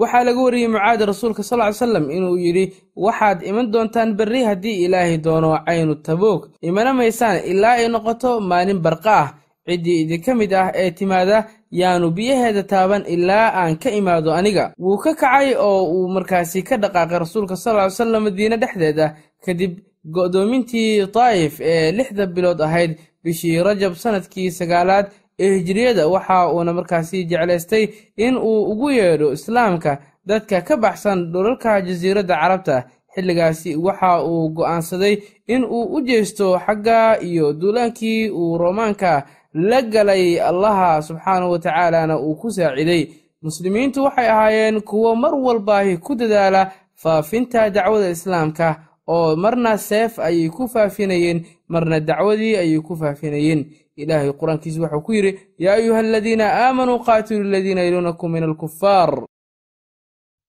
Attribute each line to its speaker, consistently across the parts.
Speaker 1: waxaa laga wariyey mucaadi rasuulka sal ly salam inuu yidhi waxaad iman doontaan berri haddii ilaahay doono caynu taboog. Imana maysaan ilaa ay noqoto maalin barqa ah. Ciddii idinka mid ah ee timaada yaanu biyaheeda taaban ilaa aan ka imaado aniga. Wuu ka kacay oo uu markaasi ka dhaqaaqay rasuulka sal salam madiine dhexdeeda kadib go'doomintii daa'if ee lixda bilood ahayd bishii rajab sannadkii sagaalaad ee hijiriyada waxa uuna markaasi jeclaystay in uu ugu yeedho islaamka dadka ka baxsan dhulalka jasiiradda carabta. Xilligaasi waxa uu go'aansaday in uu u jeesto xagga iyo duulaankii uu roomaanka la galay allaha subxaanahu wa tacaalana uu ku saaciday. Muslimiintu waxay ahaayeen kuwo mar walbaahi ku dadaala faafinta dacwada islaamka oo marna seef ayay ku faafinayeen marna dacwadii ayay ku faafinayeen ilaahay qur'aankiisa waxuu ku yidhi yaa ayuha aladiina aamanuu qaatiluu aladiina yaluunakum min alkufaar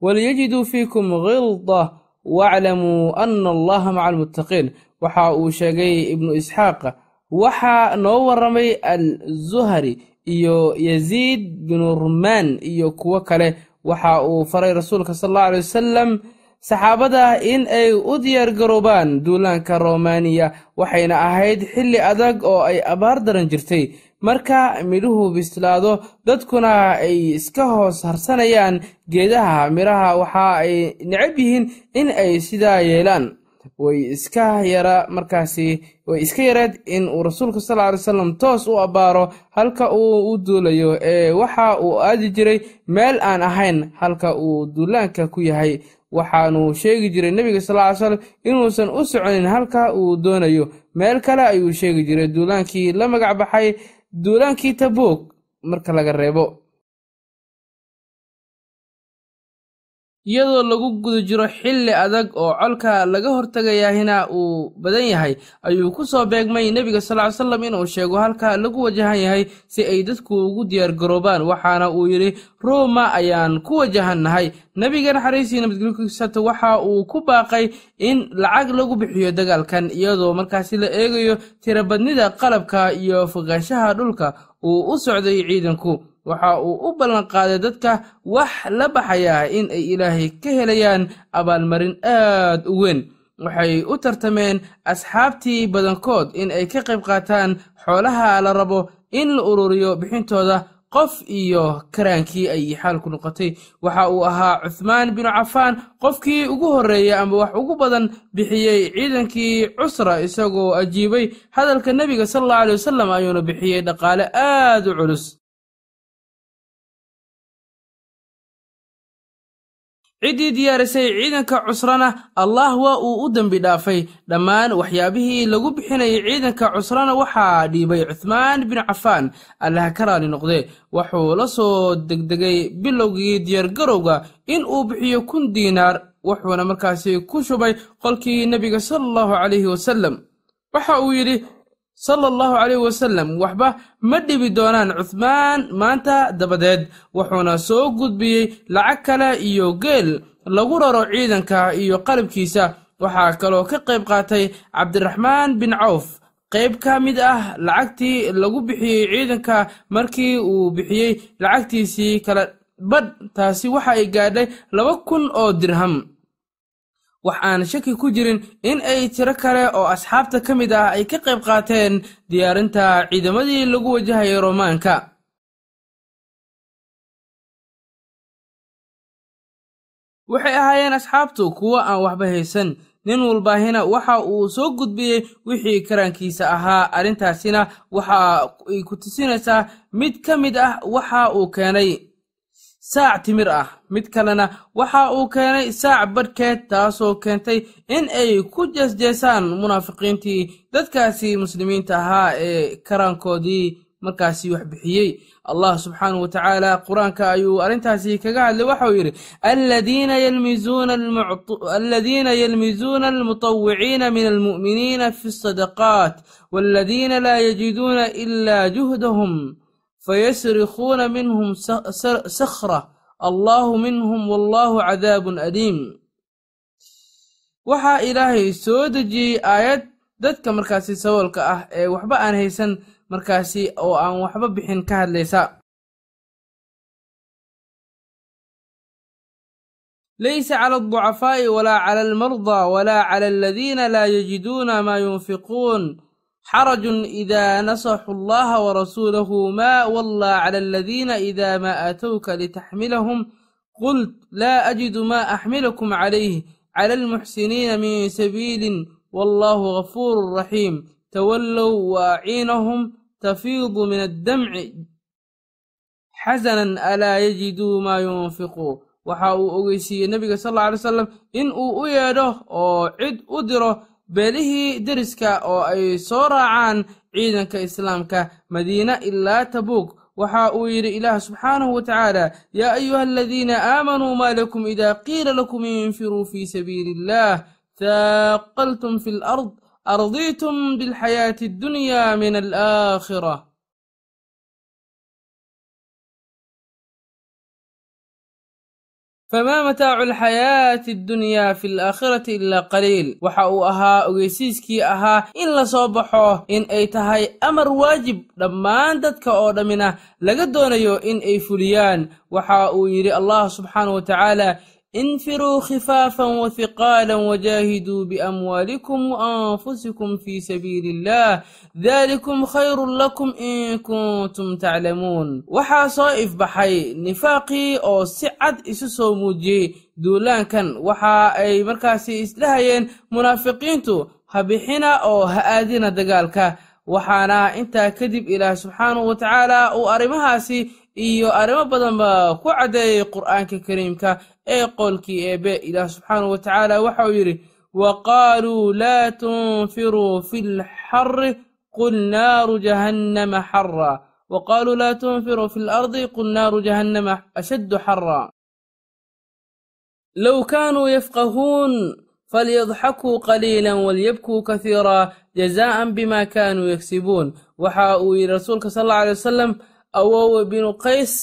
Speaker 1: walyajiduu fiikum gilda waaclamuu ana allaha maca almuttaqiin. Waxa uu sheegay ibnu isxaaq waxaa noo warramay al zuhari iyo yaziid binu rumaan iyo kuwo kale. Waxa uu faray rasuulka sal allau alay wasalam saxaabada in ay u diyaargaroobaan duulaanka romaniya waxayna ahayd xilli adag oo ay abaar daran jirtay. Marka midhuhu bislaado dadkuna ay iska hoos harsanayaan geedaha midhaha waxa ay necab yihiin in ay sidaa yeelaan. Way iska yara markaasi way iska yareed in uu rasuulka sal ly salam toos u abbaaro halka uu u duulayo. Ee waxa uu aadi jiray meel aan ahayn halka uu duulaanka ku yahay waxaanu sheegi jiray nebiga sal ly slam inuusan u soconin halka uu doonayo. Meel kale ayuu sheegi jiray duulaankii la magac baxay duulaankii tabuug marka laga reebo iyadoo lagu guda jiro xilli adag oo colka laga hortagayahina uu badan yahay. Ayuu ku soo beegmay nebiga sal ly salam inuu sheego halka lagu wajahan yahay si ay dadku ugu diyaargaroobaan waxaana uu yidhi ruuma ayaan ku wajahannahay. Nebiga naxariisii nabadgelyokiisata waxa uu ku baaqay in lacag lagu bixiyo dagaalkan iyadoo markaasi la eegayo tirabadnida qalabka iyo fogaanshaha dhulka uu u socday ciidanku waxa uu u ballanqaaday dadka wax la baxaya in ay ilaahay ka helayaan abaalmarin aad u weyn. Waxay u tartameen asxaabtii badankood in ay ka qayb qaataan xoolaha la rabo in la ururiyo bixintooda qof iyo karaankii ay xaalku noqotay. Waxa uu ahaa cuthmaan binu cafaan qofkii ugu horreeyey ama wax ugu badan bixiyey ciidankii cusra isagoo ajiibay. Hadalka nebiga sal allau aley wasalam ayuuna bixiyey dhaqaale aad u culus ciddii diyaarisay ciidanka cusrana allah waa uu u dembi dhaafay. Dhammaan waxyaabihii lagu bixinayay ciidanka cusrana waxaa dhiibay cuthmaan binu cafaan. Allaha ka raali noqdee wuxuu la soo degdegay bilowgii diyaargarowga in uu bixiyo kun diinaar wuxuuna markaasi ku shubay qolkii nebiga sala allahu calayhi wasalam waxa uu yidhi sala allahu calayhi wasalam waxba ma dhibi doonaan cuthmaan maanta dabadeed wuxuuna soo gudbiyey lacag kale iyo geel lagu raro ciidanka iyo qalabkiisa waxaa kaloo ka qayb qaatay cabdiraxmaan bin cawf. Qayb ka mid ah lacagtii lagu bixiyey ciidanka markii uu bixiyey lacagtiisii kala badh taasi waxa ay gaadhay laba kun oo dirham wax aan shaki ku jirin in ay tiro kale oo asxaabta ka mid ah ay ka qayb qaateen diyaarinta ciidamadii lagu wajahayay roomaanka waxay ahaayeen asxaabtu kuwo aan waxba haysan nin walbaahina waxa uu soo gudbiyey wixii karaankiisa ahaa. Arrintaasina waxa ay ku tusinaysaa mid ka mid ah waxa uu keenay saac timir ah. Mid kalena waxa uu keenay saac badhkeed taasoo keentay in ay ku jeesjeesaan munaafiqiintii dadkaasi muslimiinta ahaa ee karaankoodii markaasi wax bixiyey. Allah subxaanahu watacaala qur'aanka ayuu arrintaasi kaga hadlay waxauu yidhi aladiina yalmizuuna almutawiciina min almu'miniina fi asadaqaat waladiina laa yajiduuna ila juhdahum fayasrikuuna minhum sakhra allaahu minhum wallaahu cadaabun aliim waxaa ilaahay soo dejiyey aayad dadka markaasi saboolka ah ee waxba aan haysan markaasi oo aan waxba bixin ka hadlaysa laysa cala alducafaa'i walaa cala almarda walaa cala aladiina laa yajiduuna maa yunfiquun xarajun idaa nasaxuu allaha warasuulahu maa wallaa cala aladiina idaa maa aatowka litaxmilahum qult laa ajidu maa axmilakum calayh cala almuxsiniina min sabiilin wallaahu gafuurun raxiim tawallow waaciinahum tafiidu min addamci xasanan alaa yajiduu maa yunfiquu waxa uu ogeysiiyey nebiga sal alla alay w salam in uu u yeedho oo cid u diro beelihii deriska oo ay soo raacaan ciidanka islaamka madiine ilaa tabuuk. Waxa uu yidhi ilaah subxaanahu wa tacaala yaa ayuha aladiina aamanuu maa lakum idaa qiila lakum infiruu fii sabiili illaah haaqaltum fi lard ardiitum bilxayaati addunya min alaakhira famaa mataacu alxayaati addunyaa fi alaakhirati ilaa qaliil waxa uu ahaa ogeysiiskii ahaa in la soo baxo in ay tahay amar waajib dhammaan dadka oo dhammina laga doonayo in ay fuliyaan waxa uu yidhi allah subxaanahu wa infiruu khifaafan wahiqaalan wajaahiduu biamwaalikum waanfusikum fii sabiili illah dalikum khayrun lakum in kuntum taclamuun waxaa soo ifbaxay nifaaqii oo si cad isu soo muujiyey duulaankan waxa ay markaasi isdhahayeen munaafiqiintu ha bixina oo ha aadina dagaalka waxaana intaa kadib ilaah subxaanahu wa uu arrimahaasi iyo arrimo badanba ku caddeeyey qur'aanka kariimka ee qowlkii eebe. Ilaah subxaanahu wa tacaala waxa uu yidhi wa qaaluu laa tunfiruu fi lxarri qul naaru jahannama xara wa qaaluu laa tunfiruu fi lardi qul naaru jahannama ashaddu xara low kaanuu yafqahuun falyadxakuu qaliila walyabkuu kasiira jazaa'an bima kaanuu yagsibuun waxa uu yidhi rasuulka sal alla alay wasalam awowe binu qays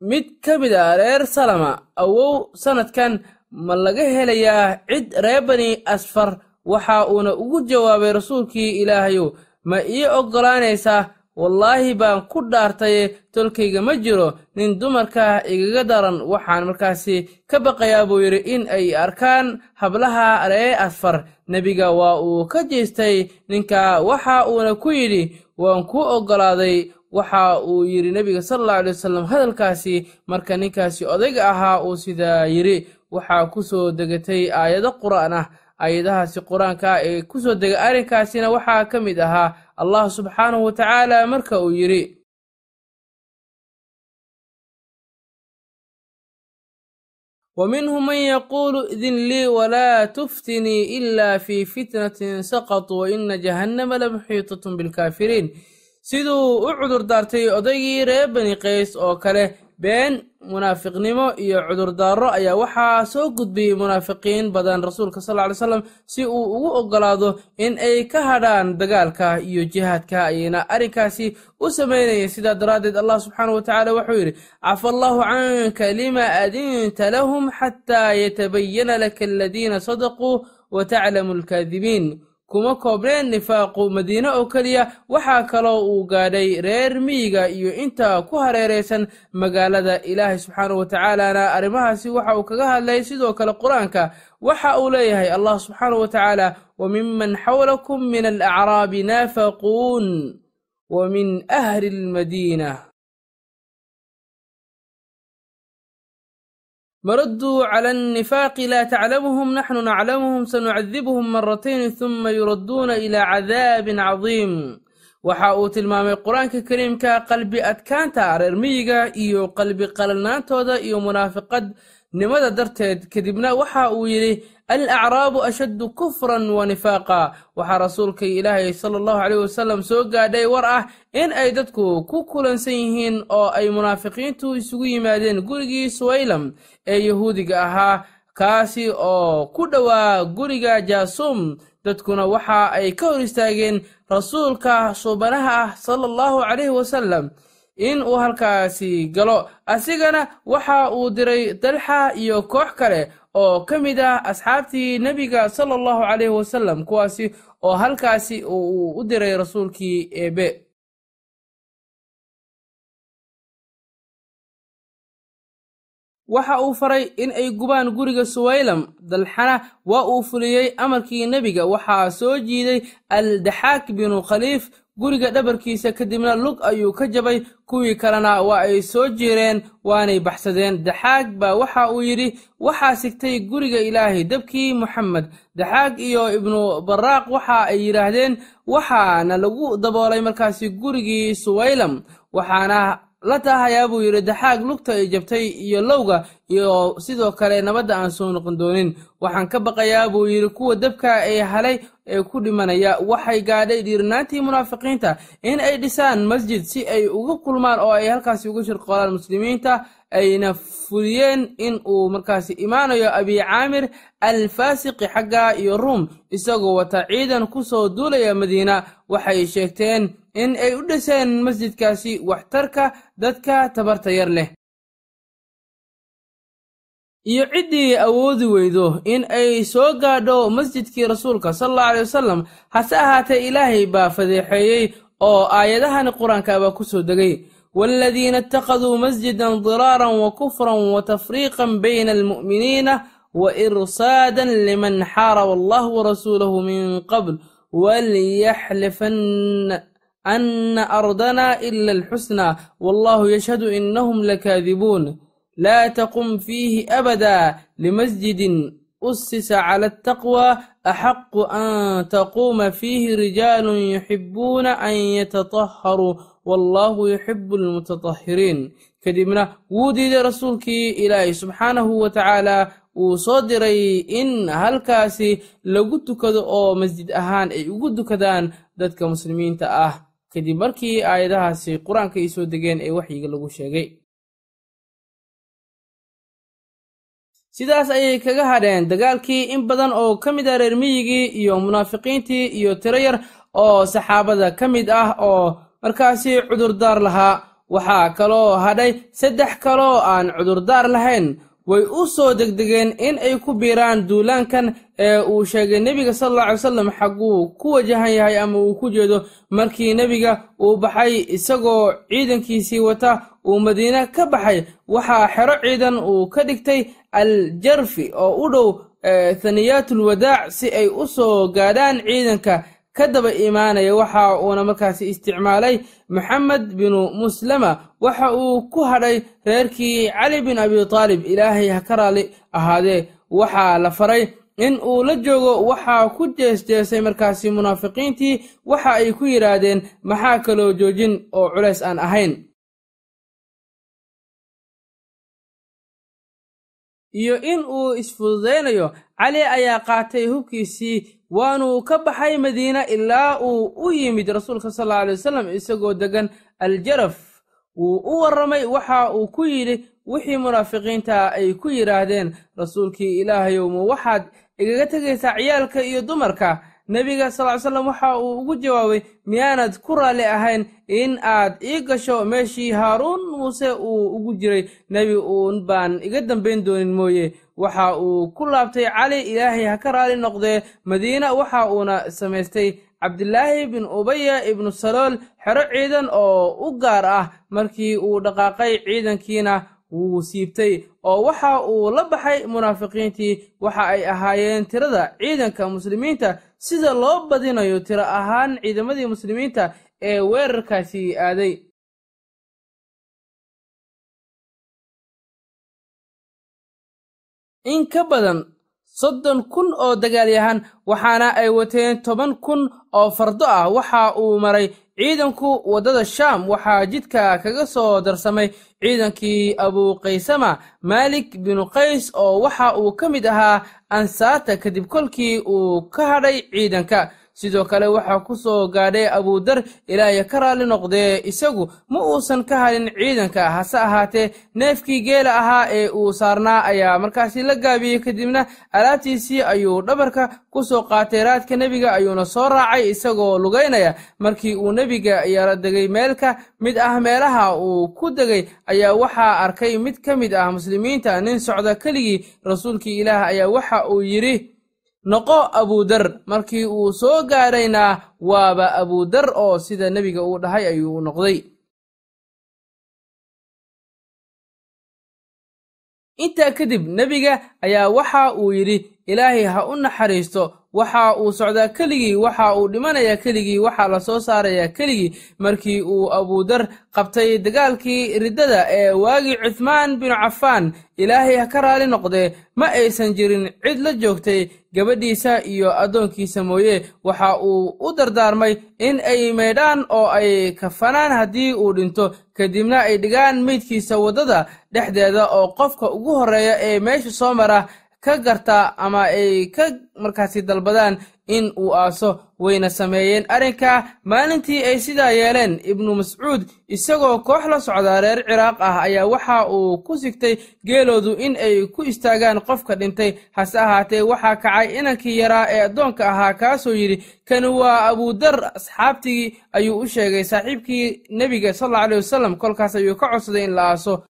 Speaker 1: mid ka mid a reer salama. Awow sannadkan ma laga helayaa cid reer bani asfar waxa uuna ugu jawaabay rasuulkii ilaahayow. Ma ii oggolaanaysaa wallaahi baan ku dhaartaye tolkayga ma jiro nin dumarka igaga daran. Waxaan markaasi ka baqayaa buu yidhi in ay arkaan hablaha ree asfar nebiga waa uu ka jeestay ninka waxa uuna ku yidhi waan ku oggolaaday waxa uu yidhi nebiga sala allahu alay wasalam hadalkaasi marka ninkaasi odayga ahaa uu sidaa yidhi waxaa ku soo degatay aayado qur'aan ah. Aayadahaasi qur'aanka ee ku soo degay arrinkaasina waxaa ka mid ahaa allah subxaanahu wa tacaala marka uu yidhi ومنهم من يقول إذن لي ولا تفتني إلا في فتنة سقطوا وإن جهنم لمحيطة بالكافرين siduu u cudur daartay odaygii reer bani qays oo kale been munaafiqnimo iyo cudurdaaro ayaa waxaa soo gudbiyey munaafiqiin badan rasuulka sal ly slam si uu ugu oggolaado in ay ka hadhaan dagaalka iyo jihaadka. Ayayna arrinkaasi u samaynayeen sidaa daraaddeed allah subxaanah wa tacaala wuxuu yidhi cafa allaahu canka lima adinta lahum xataa yatabayana laka aladiina sadaquu wa taclamu alkaadibiin kuma koobneen nifaaqu madiine oo keliya waxaa kaloo uu gaadhay reer miyiga iyo inta ku hareeraysan magaalada ilaahay subxaanahu wa tacaalana arrimahaasi waxa uu kaga hadlay sidoo kale qur'aanka waxa uu leeyahay allah subxaanahu wa tacaala wa miman xawlakum min alacraabi naafaquun wa min ahli almadiina مردوا على النفاق لا تعلمهم نحن نعلمهم سنعذبهم مرتين ثم يردون إلى عذاب عظيم waxa uu tilmaamay qur-aanka kariimka qalbi adkaanta reer miyiga iyo qalbi qalalnaantooda iyo munaafiqadnimada darteed kadibna waxa uu yidhi alacraabu ashaddu kufran wa nifaaqa. Waxaa rasuulka ilaahay sala allahu caleyh wasalam soo gaadhay war ah in ay dadku ku kulansan yihiin oo ay munaafiqiintu isugu yimaadeen gurigii suwaylam ee yahuudiga ahaa kaasi oo ku dhowaa guriga jaasuum dadkuna waxa ay ka hor istaageen rasuulka suubanaha ah sala allahu calayhi wasalam in uu halkaasi galo. Asigana waxa uu diray dalxa iyo koox kale oo ka mid ah asxaabtii nebiga sala allahu calayhi wasalam kuwaasi oo halkaasi uu u diray rasuulkii eebe. Waxa uu faray in ay gubaan guriga suwaylam dalxana waa uu fuliyey amarkii nebiga waxaa soo jiiday aldaxaak binu khaliif guriga dhabarkiisa kadibna lug ayuu ka jabay. Kuwii kalena waa ay soo jiireen waanay baxsadeen. Daxaag baa waxa uu yidhi waxaa sigtay guriga ilaahay dabkii moxamed daxaag iyo ibnu baraaq waxa ay yidhaahdeen waxaana lagu daboolay markaasi gurigii suwaylam waxaana la taahayaa buu yidhi. Daxaag lugta ay jabtay iyo lowga iyo sidoo kale nabadda aan soo noqon doonin. Waxaan ka baqayaa buu yidhi kuwa dabka ee halay ee ku dhimanaya waxay gaadhay dhiirnaantii munaafiqiinta in ay dhisaan masjid si ay uga kulmaan oo ay halkaasi uga shirqoolaan muslimiinta ayna fuliyeen in uu markaasi imaanayo abi caamir alfaasiqi xagga iyo ruum isagoo wata ciidan ku soo duulaya madiina. Waxay sheegteen in ay u dhiseen masjidkaasi waxtarka dadka tabarta yar leh iyo ciddii awoodi weydo in ay soo gaadho masjidkii rasuulka sal allau aley wasalam hase ahaatee ilaahay baa fadeexeeyey oo aayadahani qur'aanka ku soo degay. Waaladiina ittakhaduu masjidan diraaran wa kufran wa tafriiqan bayna almu'miniina wa irsaadan liman xaaraba allah warasuulahu min qabl walyaxlifanna ana ardana ila alxusnaa wallahu yashhadu inahum lakaadibuun laa taqum fiihi abada limasjidin usisa cala altaqwa axaqu an taquuma fiihi rijaalun yuxibuuna an yatatahharuu wallahu yuxibu almutatahhiriin kadibna wuu diiday rasuulkii ilaahay subxaanahu wa tacaala uu soo diray in halkaasi lagu tukado oo masjid ahaan ay ugu dukadaan dadka muslimiinta ah kadib markii aayadahaasi qur'aanka ay soo degeen ee waxyiga lagu sheegay sidaas ayay kaga hadheen dagaalkii in badan oo ka mid ah reer miyigii iyo munaafiqiintii iyo tiro yar oo saxaabada ka mid ah oo markaasi cudurdaar lahaa. Waxaa kaloo hadhay saddex kaloo aan cudurdaar lahayn way u soo degdegeen in ay ku biiraan duulaankan ee uu sheegay nebiga sal alla alay wasalam xagguu ku wajahan yahay ama uu ku jeedo markii nebiga uu baxay isagoo ciidankiisii wata uu madiine ka baxay. Waxaa xero ciidan uu ka dhigtay aljarfi oo u dhow thaniyaatul si ay u soo gaadhaan ciidanka ka daba imaanaya waxa uuna markaasi isticmaalay maxamed binu muslama waxa uu ku hadhay reerkii cali bin abi taalib ilaahay ha ka raali ahaadee. Waxaa la faray in uu la joogo waxaa ku jeesjeesay markaasi munaafiqiintii. Waxa ay ku yidhaahdeen maxaa kaloo joojin oo culays aan ahayn iyo in uu isfududaynayo cali ayaa qaatay hubkiisii waanuu ka baxay madiine ilaa uu u yimid rasuulka sal alla alay wasalam isagoo degan aljaraf. Wuu u warramay waxa uu ku yidhi wixii munaafiqiinta ay ku yidhaahdeen rasuulkii ilaahayow ma waxaad igaga tegaysaa ciyaalka iyo dumarka nebiga sal ly slam waxa uu ugu jawaabay miyaanad ku raalli ahayn in aad ii gasho meeshii haaruun muuse uu ugu jiray? Nebi uun baan iga dambayn doonin mooye. Waxa uu ku laabtay cali ilaahay ha ka raali noqdee. Madiina waxa uuna samaystay cabdilaahi bin ubaya ibnu salool xero ciidan oo u gaar ah. Markii uu dhaqaaqay ciidankiina wuu siibtay oo waxa uu la baxay munaafiqiintii waxa ay ahaayeen tirada ciidanka muslimiinta. Sida loo badinayo tiro ahaan ciidamadii muslimiinta ee weerarkaasi aaday. In ka badan soddon kun oo dagaalyahan waxaana ay wateen toban kun oo fardo ah waxa uu maray ciidanku waddada shaam waxaa jidka kaga soo darsamay ciidankii abuukaysama maalik binu qays oo waxa uu ka mid ahaa ansaata kadib kolkii uu ka hadhay ciidanka sidoo kale waxaa ku soo gaadhay abuudar ilaahay ka raalli noqdee isagu ma uusan ka hadhin ciidanka hase ahaatee neefkii geela ahaa ee uu saarnaa ayaa markaasi la gaabiyey. Kadibna alaabtiisii ayuu dhabarka ku soo qaatay raadka nebiga ayuuna soo raacay isagoo lugaynaya markii uu nebiga yara degay meelka mid ah meelaha uu ku degay ayaa waxaa arkay mid ka mid ah muslimiinta. Nin socda keligii rasuulkii ilaah ayaa waxa uu yidhi noqo abuudar markii uu soo gaadhayna waaba abuudar oo sida nebiga uu dhahay ayuu noqday intaa kadib nebiga ayaa waxa uu yidhi ilaahay ha u naxariisto waxa uu socdaa keligii waxa uu dhimanayaa keligii waxaa la soo saarayaa keligii. Markii uu abuudar qabtay dagaalkii riddada ee waagii cuthmaan binu cafaan ilaahay ha ka raali noqdee ma aysan jirin cid la joogtay gabadhiisa iyo addoonkiisa mooye. Waxa uu u dardaarmay in ay maydhaan oo ay kafanaan haddii uu dhinto kadibna ay dhigaan meydkiisa waddada dhexdeeda oo qofka ugu horreeya ee meesha soo mara ka garta ama ay ka markaasi dalbadaan in uu aaso wayna sameeyeen. Arrinka maalintii ay sidaa yeeleen ibnu mascuud isagoo koox la socda reer ciraaq ah ayaa waxa uu ku sigtay geeloodu in ay ku istaagaan qofka dhintay. Hase ahaatee waxaa kacay inankii yaraa ee addoonka ahaa kaasoo yidhi kani waa abuudar asxaabtigii ayuu u sheegay. Saaxiibkii nebiga sal alla wasalam kolkaas ayuu ka codsaday in la aaso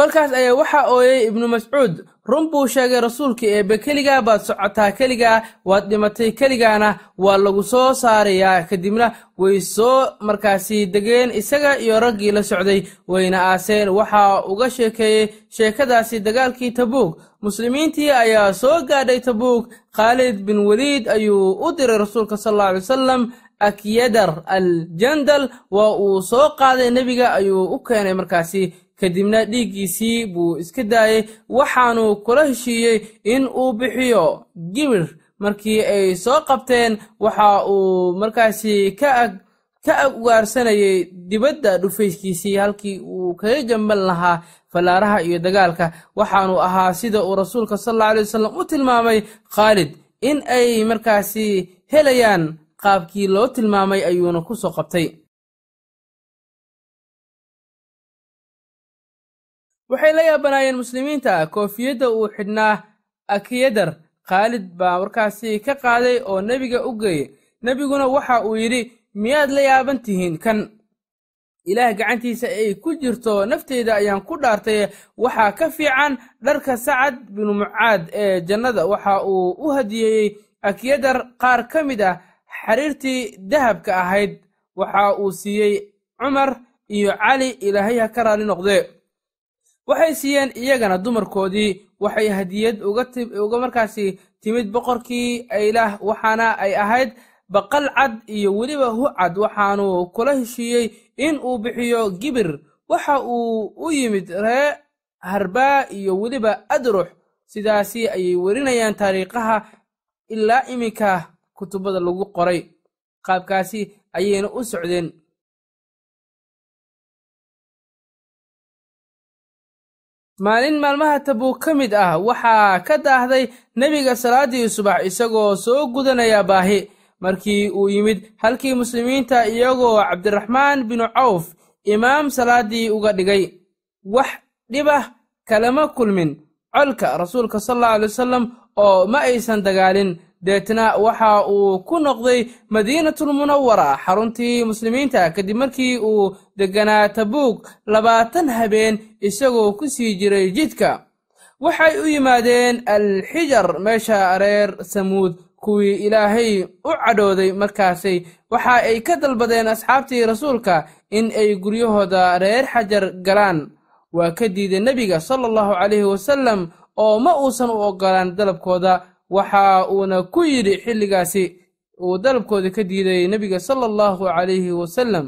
Speaker 1: kolkaas ayaa waxaa ooyey ibnu mascuud run buu sheegay rasuulka eebbe keligaa baad socotaa keligaa waad dhimatay keligaana waa lagu soo saarayaa. Kadibna way soo markaasi degeen isaga iyo raggii la socday wayna aaseen. Waxaa uga sheekeeyey sheekadaasi dagaalkii tabuug muslimiintii ayaa soo gaadhay tabuug khaalid bin weliid ayuu u diray rasuulka sal alla wasalam akyadar al jandal waa uu soo qaaday nebiga ayuu u keenay markaasi kadibna dhiiggiisii buu iska daayey waxaanu kula heshiiyey in uu bixiyo gibir markii ay soo qabteen. Waxa uu markaasi ka ag ugaarsanayay dibadda dhufayskiisii halkii uu kaga gamban lahaa fallaaraha iyo dagaalka. Waxaanu ahaa sida uu rasuulka sal alla alay wasalam u tilmaamay khaalid in ay markaasi helayaan qaabkii loo tilmaamay ayuuna ku soo qabtay waxay la yaabanaayeen muslimiinta. Koofiyadda uu xidhnaa akiyadar khaalid baa markaasi ka qaaday oo nebiga u geeyey nebiguna waxa uu yidhi miyaad la yaaban tihiin? Kan ilaah gacantiisa ay ku jirto nafteyda ayaan ku dhaartay. Waxaa ka fiican dharka sacad binu mucaad ee jannada. Waxa uu u hadiyeeyey akiyadar qaar ka mid ah xariirtii dahabka ahayd. Waxa uu siiyey cumar iyo cali ilaahay ha ka raali noqdee waxay siiyeen iyagana dumarkoodii. Waxay hadiyad uga markaasi timid boqorkii aylah waxaana ay ahayd baqal cad iyo weliba hucad waxaanu kula heshiiyey in uu bixiyo gibir. Waxa uu u yimid ree harbaa iyo weliba adrux sidaasi ayay werinayaan taariikhaha ilaa iminka kutubada lagu qoray. Qaabkaasi ayayna u socdeen maalin maalmaha tabuug ka mid ah waxaa ka daahday nebiga salaaddii subax isagoo soo gudanaya baahi. Markii uu yimid halkii muslimiinta iyagoo cabdiraxmaan binu cawf imaam salaaddii uga dhigay wax dhibah kalama kulmin. Colka rasuulka sal alla alay wasalam oo ma aysan dagaalin deetna waxa uu ku noqday madiinatulmunawara xaruntii muslimiinta kadib markii uu degganaa tabuug labaatan habeen isagoo ku sii jiray jidka waxay u yimaadeen alxijar meesha reer samuud kuwii ilaahay u cadhooday markaasay. Waxa ay ka dalbadeen asxaabtii rasuulka in ay guryahooda reer xajar galaan. Waa ka diiday nebiga sala allahu calayhi wasallam oo ma uusan u oggolaan dalabkooda waxa uuna ku yidhi xilligaasi uu dalabkooda ka diiday nebiga sala allahu calayhi wasalam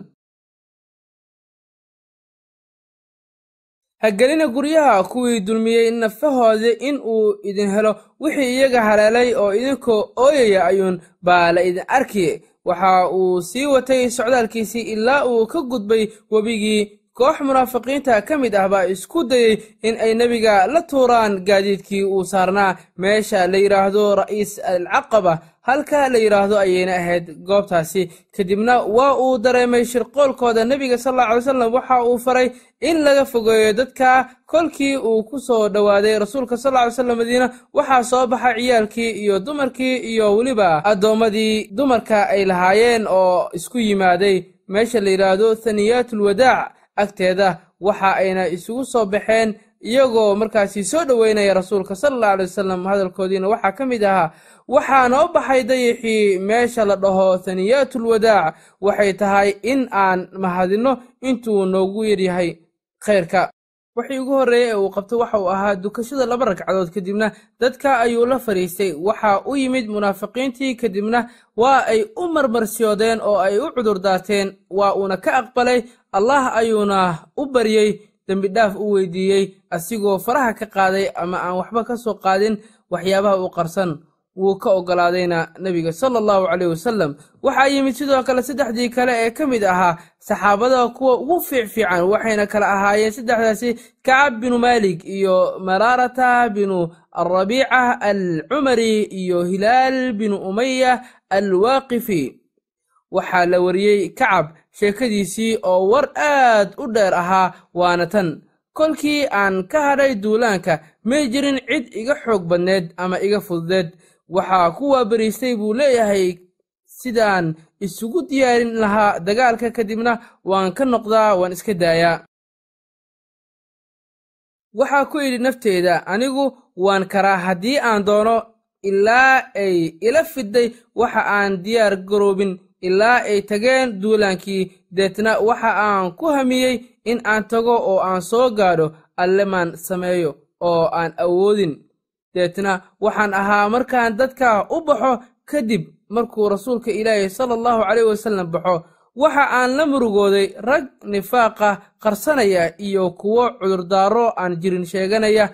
Speaker 1: hagelina guryaha kuwii dulmiyey nafahooda in uu idin helo wixii iyaga haleelay oo idinkoo ooyaya ayuun baa la idin arki waxa uu sii watay socdaalkiisii ilaa uu ka gudbay webigii koox munaafiqiinta ka mid ah baa isku dayey in ay nebiga la tuuraan gaadiidkii uu saarnaa. Meesha la yidhaahdo ra'iis alcaqaba halka la yidhaahdo ayayna ahayd goobtaasi. Kadibna waa uu dareemay shirqoolkooda nebiga sal alla alay salam waxa uu faray in laga fogeeyo dadka kolkii uu ku soo dhowaaday rasuulka sal lla ly slam madiina. Waxaa soo baxa ciyaalkii iyo dumarkii iyo weliba addoommadii dumarka ay lahaayeen oo isku yimaaday. Meesha la yidhaahdo thaniyaatulwadaac agteeda waxa ayna isugu soo baxeen iyagoo markaasi soo dhoweynaya rasuulka sala alla alay wasalam hadalkoodiina. Waxaa ka mid ahaa waxaa noo baxay dayixii meesha la dhaho thaniyaatulwadaac waxay tahay in aan mahadinno intuu noogu yaryahay khayrka wixii ugu horreeyey ee uu qabto waxa uu ahaa dukashada laba ragcadood kadibna dadka ayuu la fadhiistay waxaa u yimid munaafiqiintii kadibna waa ay u marmarsiyoodeen oo ay u cudur daateen waa uuna ka aqbalay allah ayuuna u baryey dembidhaaf u weydiiyey asigoo faraha ka qaaday ama aan waxba ka soo qaadin waxyaabaha uu qarsan wuu ka oggolaadayna nebiga sala allahu caleyh wasalam waxaa yimid sidoo kale saddexdii kale ee ka mid ahaa saxaabada kuwa ugu fiicfiican waxayna kala ahaayeen saddexdaasi kacab binu maalik iyo maraarata binu alrabiica alcumari iyo hilaal binu umaya alwaaqifi. Waxaa la wariyey kacab sheekadiisii oo war aad u dheer ahaa waana tan. Kolkii aan ka hadhay duulaanka may jirin cid iga xoog badneed ama iga fududeed waxaa ku waabariistay buu leeyahay sidaan isugu diyaarin lahaa dagaalka kadibna waan ka noqdaa waan iska daayaa waxaa ku idhi nafteeda anigu waan karaa haddii aan doono ilaa ay ila fiday waxa aan diyaar garoobin ilaa ay tageen duulaankii. Deetna waxa aan ku hamiyey in aan tago oo aan soo gaadho allemaan sameeyo oo aan awoodin deetna waxaan ahaa markaan dadka u baxo kadib markuu rasuulka ilaahi sala allahu caleyh wasallam baxo waxa aan la murugooday rag nifaaqa qarsanaya iyo kuwo cudurdaaro aan jirin sheeganaya.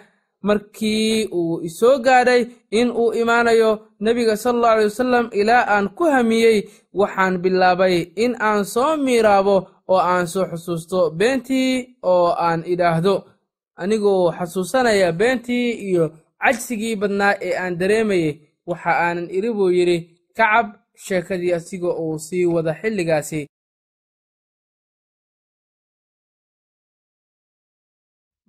Speaker 1: Markii uu isoo gaadhay in uu imaanayo nebiga sala allahu aley wasalam ilaa aan ku hamiyey waxaan bilaabay in aan soo miiraabo oo aan soo xusuusto beentii oo aan idhaahdo. Anigoo xasuusanaya beentii iyo cajsigii badnaa ee aan dareemayey waxa aanan iri buu yidhi kacab sheekadii asiga uu sii wada xilligaasi.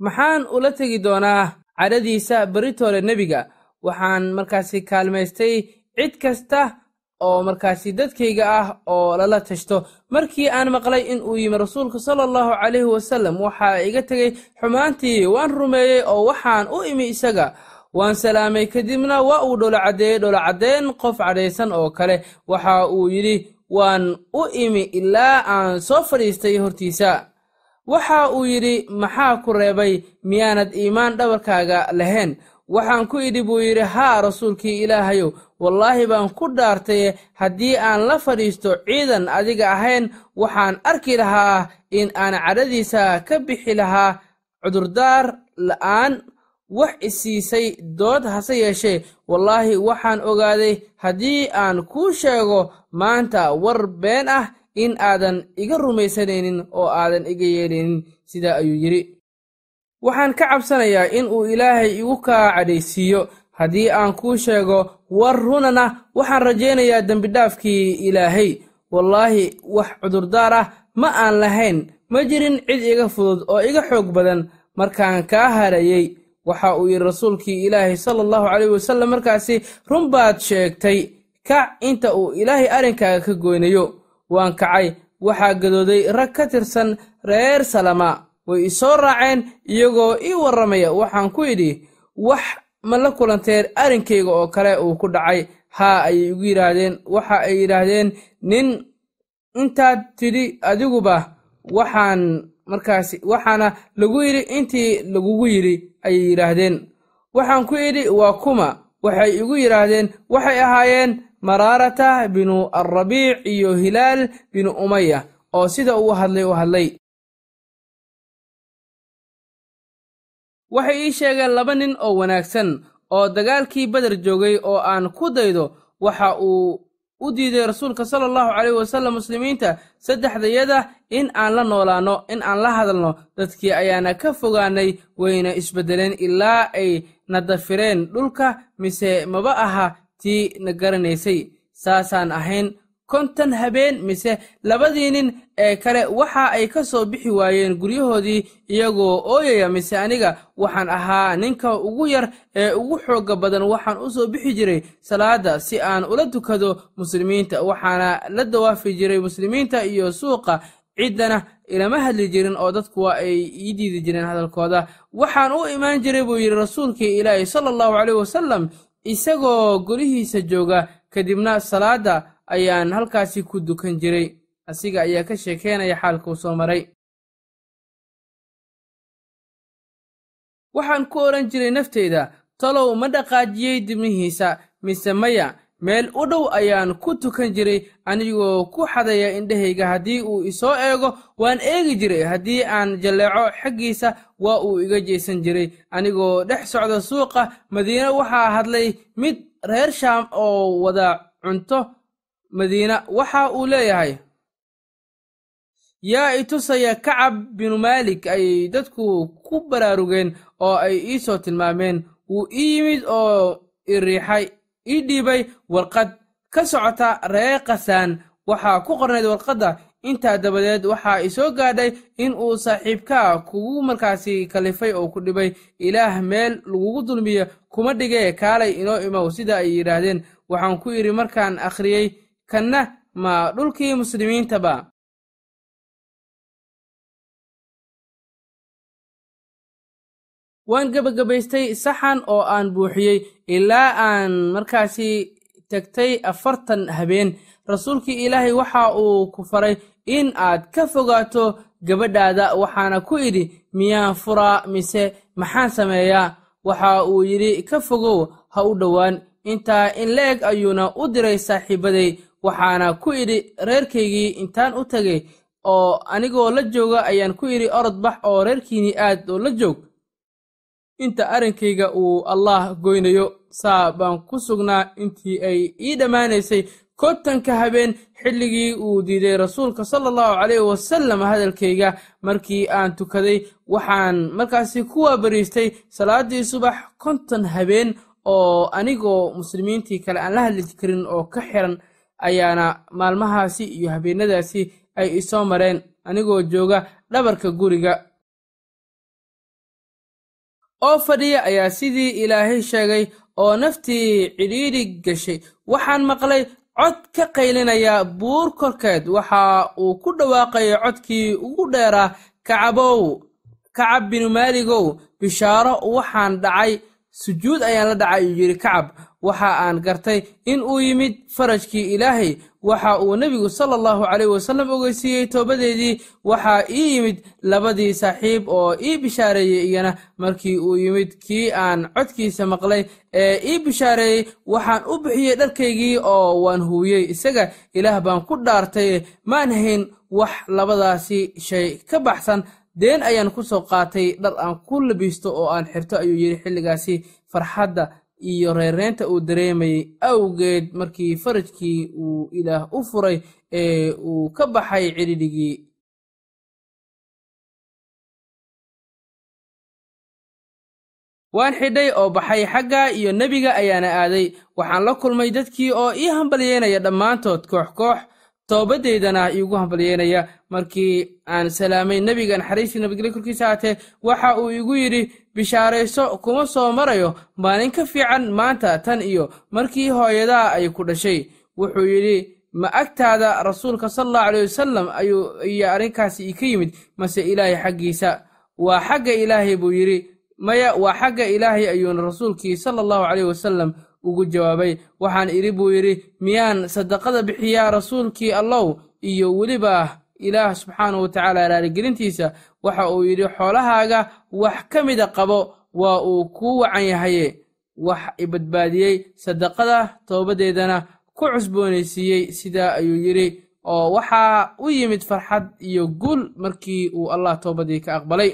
Speaker 1: Maxaan ula tegi doonaa cadhadiisa beritoole nebiga? Waxaan markaasi kaalmaystay cid kasta oo markaasi dadkayga ah oo lala tashto. Markii aan maqlay in uu yimi rasuulku sala allahu calayhi wasallam waxaa iga tegey xumaantii waan rumeeyey oo waxaan u imi isaga waan salaamay kadibna waa uu dholocaddeeyey dholocaddeyn qof cadhaysan oo kale. Waxa uu yidhi waan u imi ilaa aan soo fadhiistay hortiisa. Waxa uu yidhi maxaa ku reebay miyaanad iimaan dhabarkaaga lahayn? Waxaan ku idhi buu yidhi haa rasuulkii ilaahayow wallaahi baan ku dhaartaye haddii aan la fadhiisto ciidan adiga ahayn. Waxaan arki lahaa in aan cadhadiisa ka bixi lahaa cudurdaar la'aan wax isiisay dood hase yeeshee. Wallaahi waxaan ogaaday haddii aan kuu sheego maanta war been ah in aadan iga rumaysanaynin oo aadan iga yeelaynin sidaa ayuu yidhi. Waxaan ka cabsanayaa in uu ilaahay igu kaa cadhaysiiyo. Haddii aan kuu sheego war runana waxaan rajaynayaa dembidhaafkii ilaahay. Wallaahi wax cudurdaar ah ma aan lahayn. Ma jirin cid iga fudud oo iga xoog badan. Markaan kaa harayey waxa uu yidhi rasuulkii ilaahay sala allahu caleyh wasallam markaasi run baad sheegtay kac inta uu ilaahay arrinkaaga ka goynayo waan kacay. Waxaa gadooday rag ka tirsan reer salama. Way isoo raaceen iyagoo ii warramaya. Waxaan ku idhi wax ma la kulanteen arrinkayga oo kale uu ku dhacay? Haa ayay igu yidhaahdeen. Waxa ay yidhaahdeen nin intaad tidhi adiguba waxaan markaasi waxaana lagu yidhi intii lagugu yidhi ayay yidhaahdeen. Waxaan ku idhi waa kuma. Waxay igu yidhaahdeen waxay ahaayeen maraarata binu alrabiic iyo hilaal binu umaya oo sida uu hadlay u hadlay. Waxay ii sheegeen laba nin oo wanaagsan oo dagaalkii beder joogay oo aan ku daydo waxa uu u diiday rasuulka sala allahu caleyh wasallam muslimiinta saddexdayada in aan la noolaanno in aan la hadalno dadkii ayaana ka fogaanay wayna isbeddeleen ilaa ay na dafireen dhulka mise maba aha tii na garanaysay. Saasaan ahayn kontan habeen mise labadii nin ee kale waxa ay ka soo bixi waayeen guryahoodii iyagoo ooyaya mise aniga waxaan ahaa ninka ugu yar ee ugu xoogga badan waxaan u soo bixi jiray salaadda si aan ula tukado muslimiinta waxaana la dawaafi jiray muslimiinta iyo suuqa ciddana ilama hadli jirin oo dadku ay ii diidi jireen hadalkooda. Waxaan u imaan jiray buu yidhi rasuulkii ilaahi sala allahu caleyh wasalam isagoo golihiisa jooga kadibna salaadda ayaan halkaasi ku dukan jiray. Asiga ayaa ka sheekeynaya xaalkuu soo maray. Waxaan ku odhan jiray nafteyda talow ma dhaqaajiyey dibnihiisa mise maya meel u dhow ayaan ku tukan jiray anigoo ku xadaya indhahayga haddii uu isoo eego waan eegi jiray haddii aan jalleeco xaggiisa waa uu iga jeesan jiray. Anigoo dhex socda suuqa madiine waxaa hadlay mid reer shaam oo wada cunto madiina waxa uu leeyahay yaa i tusaya kacab binu maalik ayay dadku ku baraarugeen oo ay ii soo tilmaameen wuu ii yimid oo i riixay ii dhiibay warqad ka socota ree qasaan waxaa ku qornayd warqadda intaa dabadeed waxaa i soo gaadhay in uu saaxiibkaa kugu markaasi kalifay oo ku dhibay ilaah meel lagugu dulmiyo kuma dhigee kaalay inoo imow sida ay yidhaahdeen. Waxaan ku idhi markaan akhriyey kanna ma dhulkii muslimiintaba. Waan gebagabaystay saxan oo aan buuxiyey ilaa aan markaasi tagtay afartan habeen. Rasuulkii ilaahay waxa uu ku faray in aad ka fogaato gabadhaada waxaana ku idhi miyaan furaa mise maxaan sameeyaa waxa uu yidhi ka fogow ha u dhowaan. Intaa in la eg ayuuna u diray saaxiibaday waxaana ku idhi reerkaygii intaan u tagay oo anigoo la jooga ayaan ku idhi orod bax oo reerkiinii aad oo la joog. Inta arrinkayga uu allaah goynayo saa baan ku sugnaa intii ay ii dhammaanaysay. Kontanka habeen xilligii uu diiday rasuulka sala allahu calayhi wasallam hadalkayga markii aan tukaday waxaan markaasi ku waabariistay salaaddii subax konton habeen oo anigoo muslimiintii kale aan la hadli karin oo ka xiran ayaana maalmahaasi iyo habeenadaasi ay isoo mareen anigoo jooga dhabarka guriga. oo fadhiya ayaa sidii ilaahay sheegay oo naftii cidhiidhi gashay. waxaan maqlay cod ka qaylinaya buur korkeed. waxa uu ku dhawaaqayay codkii ugu dheeraa kacabow kacab binu maaligow bishaaro waxaan dhacay sujuud ayaan la dhacay uu yidhi kacab waxa aan gartay in uu yimid farajkii ilaahay. Waxa uu nebigu sala allahu calayh wasallam ogeysiiyey toobadeedii. Waxaa ii yimid labadii saaxiib oo ii bishaareeyey iyana markii uu yimid kii aan codkiisa maqlay ee ii bishaareeyey. Waxaan u bixiyey dharkaygii oo waan huwiyey isaga ilaah baan ku dhaartay. Maan hayn wax labadaasi shay ka baxsan deen ayaan ku soo qaatay dhar aan ku labisto oo aan xirto ayuu yidhi xilligaasi farxadda iyo reereynta uu dareemayey awgeed markii farajkii uu ilaah u furay ee uu ka baxay cidhidhigii waan xidhay oo baxay xagga iyo nebiga ayaana aaday. Waxaan la kulmay dadkii oo ii hambalyeynaya dhammaantood koox koox toobadeydana iigu hambalyeynaya markii aan salaamay nebiga naxariistii nabadgelyo korkiisa haatee waxa uu igu yidhi bishaarayso kuma soo marayo maalin ka fiican maanta tan iyo markii hooyadaa ay ku dhashay. Wuxuu yidhi ma agtaada rasuulka sala allahu caleyh wasalam ayuu iyo arrinkaasi ii ka yimid mase ilaahay xaggiisa? Waa xagga ilaahay buu yidhi. Maya waa xagga ilaahay ayuuna rasuulkii sala allahu caleyh wasalam ugu jawaabay. Waxaan idhi buu yidhi miyaan sadaqada bixiyaa rasuulkii allow iyo weliba ilaah subxaanahu watacaala raaligelintiisa waxa uu yidhi xoolahaaga wax ka mida qabo waa uu kuu wacan yahaye wax i badbaadiyey sadaqada toobadeedana ku cusboonaysiiyey sidaa ayuu yidhi oo waxaa u yimid farxad iyo guul markii uu allah toobadii ka aqbalay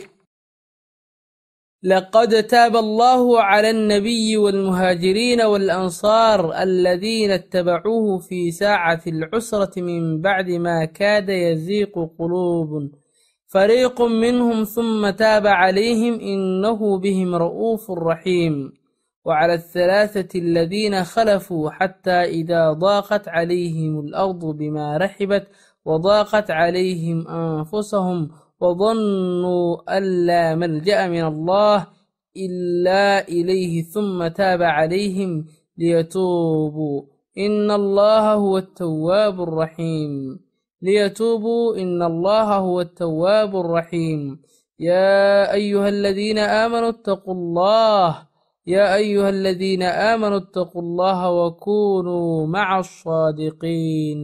Speaker 1: لقد تاب الله على النبي والمهاجرين والأنصار الذين اتبعوه في ساعة العسرة من بعد ما كاد يزيق قلوب فريق منهم ثم تاب عليهم إنه بهم رؤوف رحيم وعلى الثلاثة الذين خلفوا حتى إذا ضاقت عليهم الأرض بما رحبت وضاقت عليهم أنفسهم وظنوا أن لا ملجأ من الله إلا إليه ثم تاب عليهم ليتوبوا إن الله هو التواب الرحيم ليتوبوا إن الله هو التواب الرحيم يا أيها الذين آمنوا اتقوا الله يا أيها الذين آمنوا اتقوا الله وكونوا مع الصادقين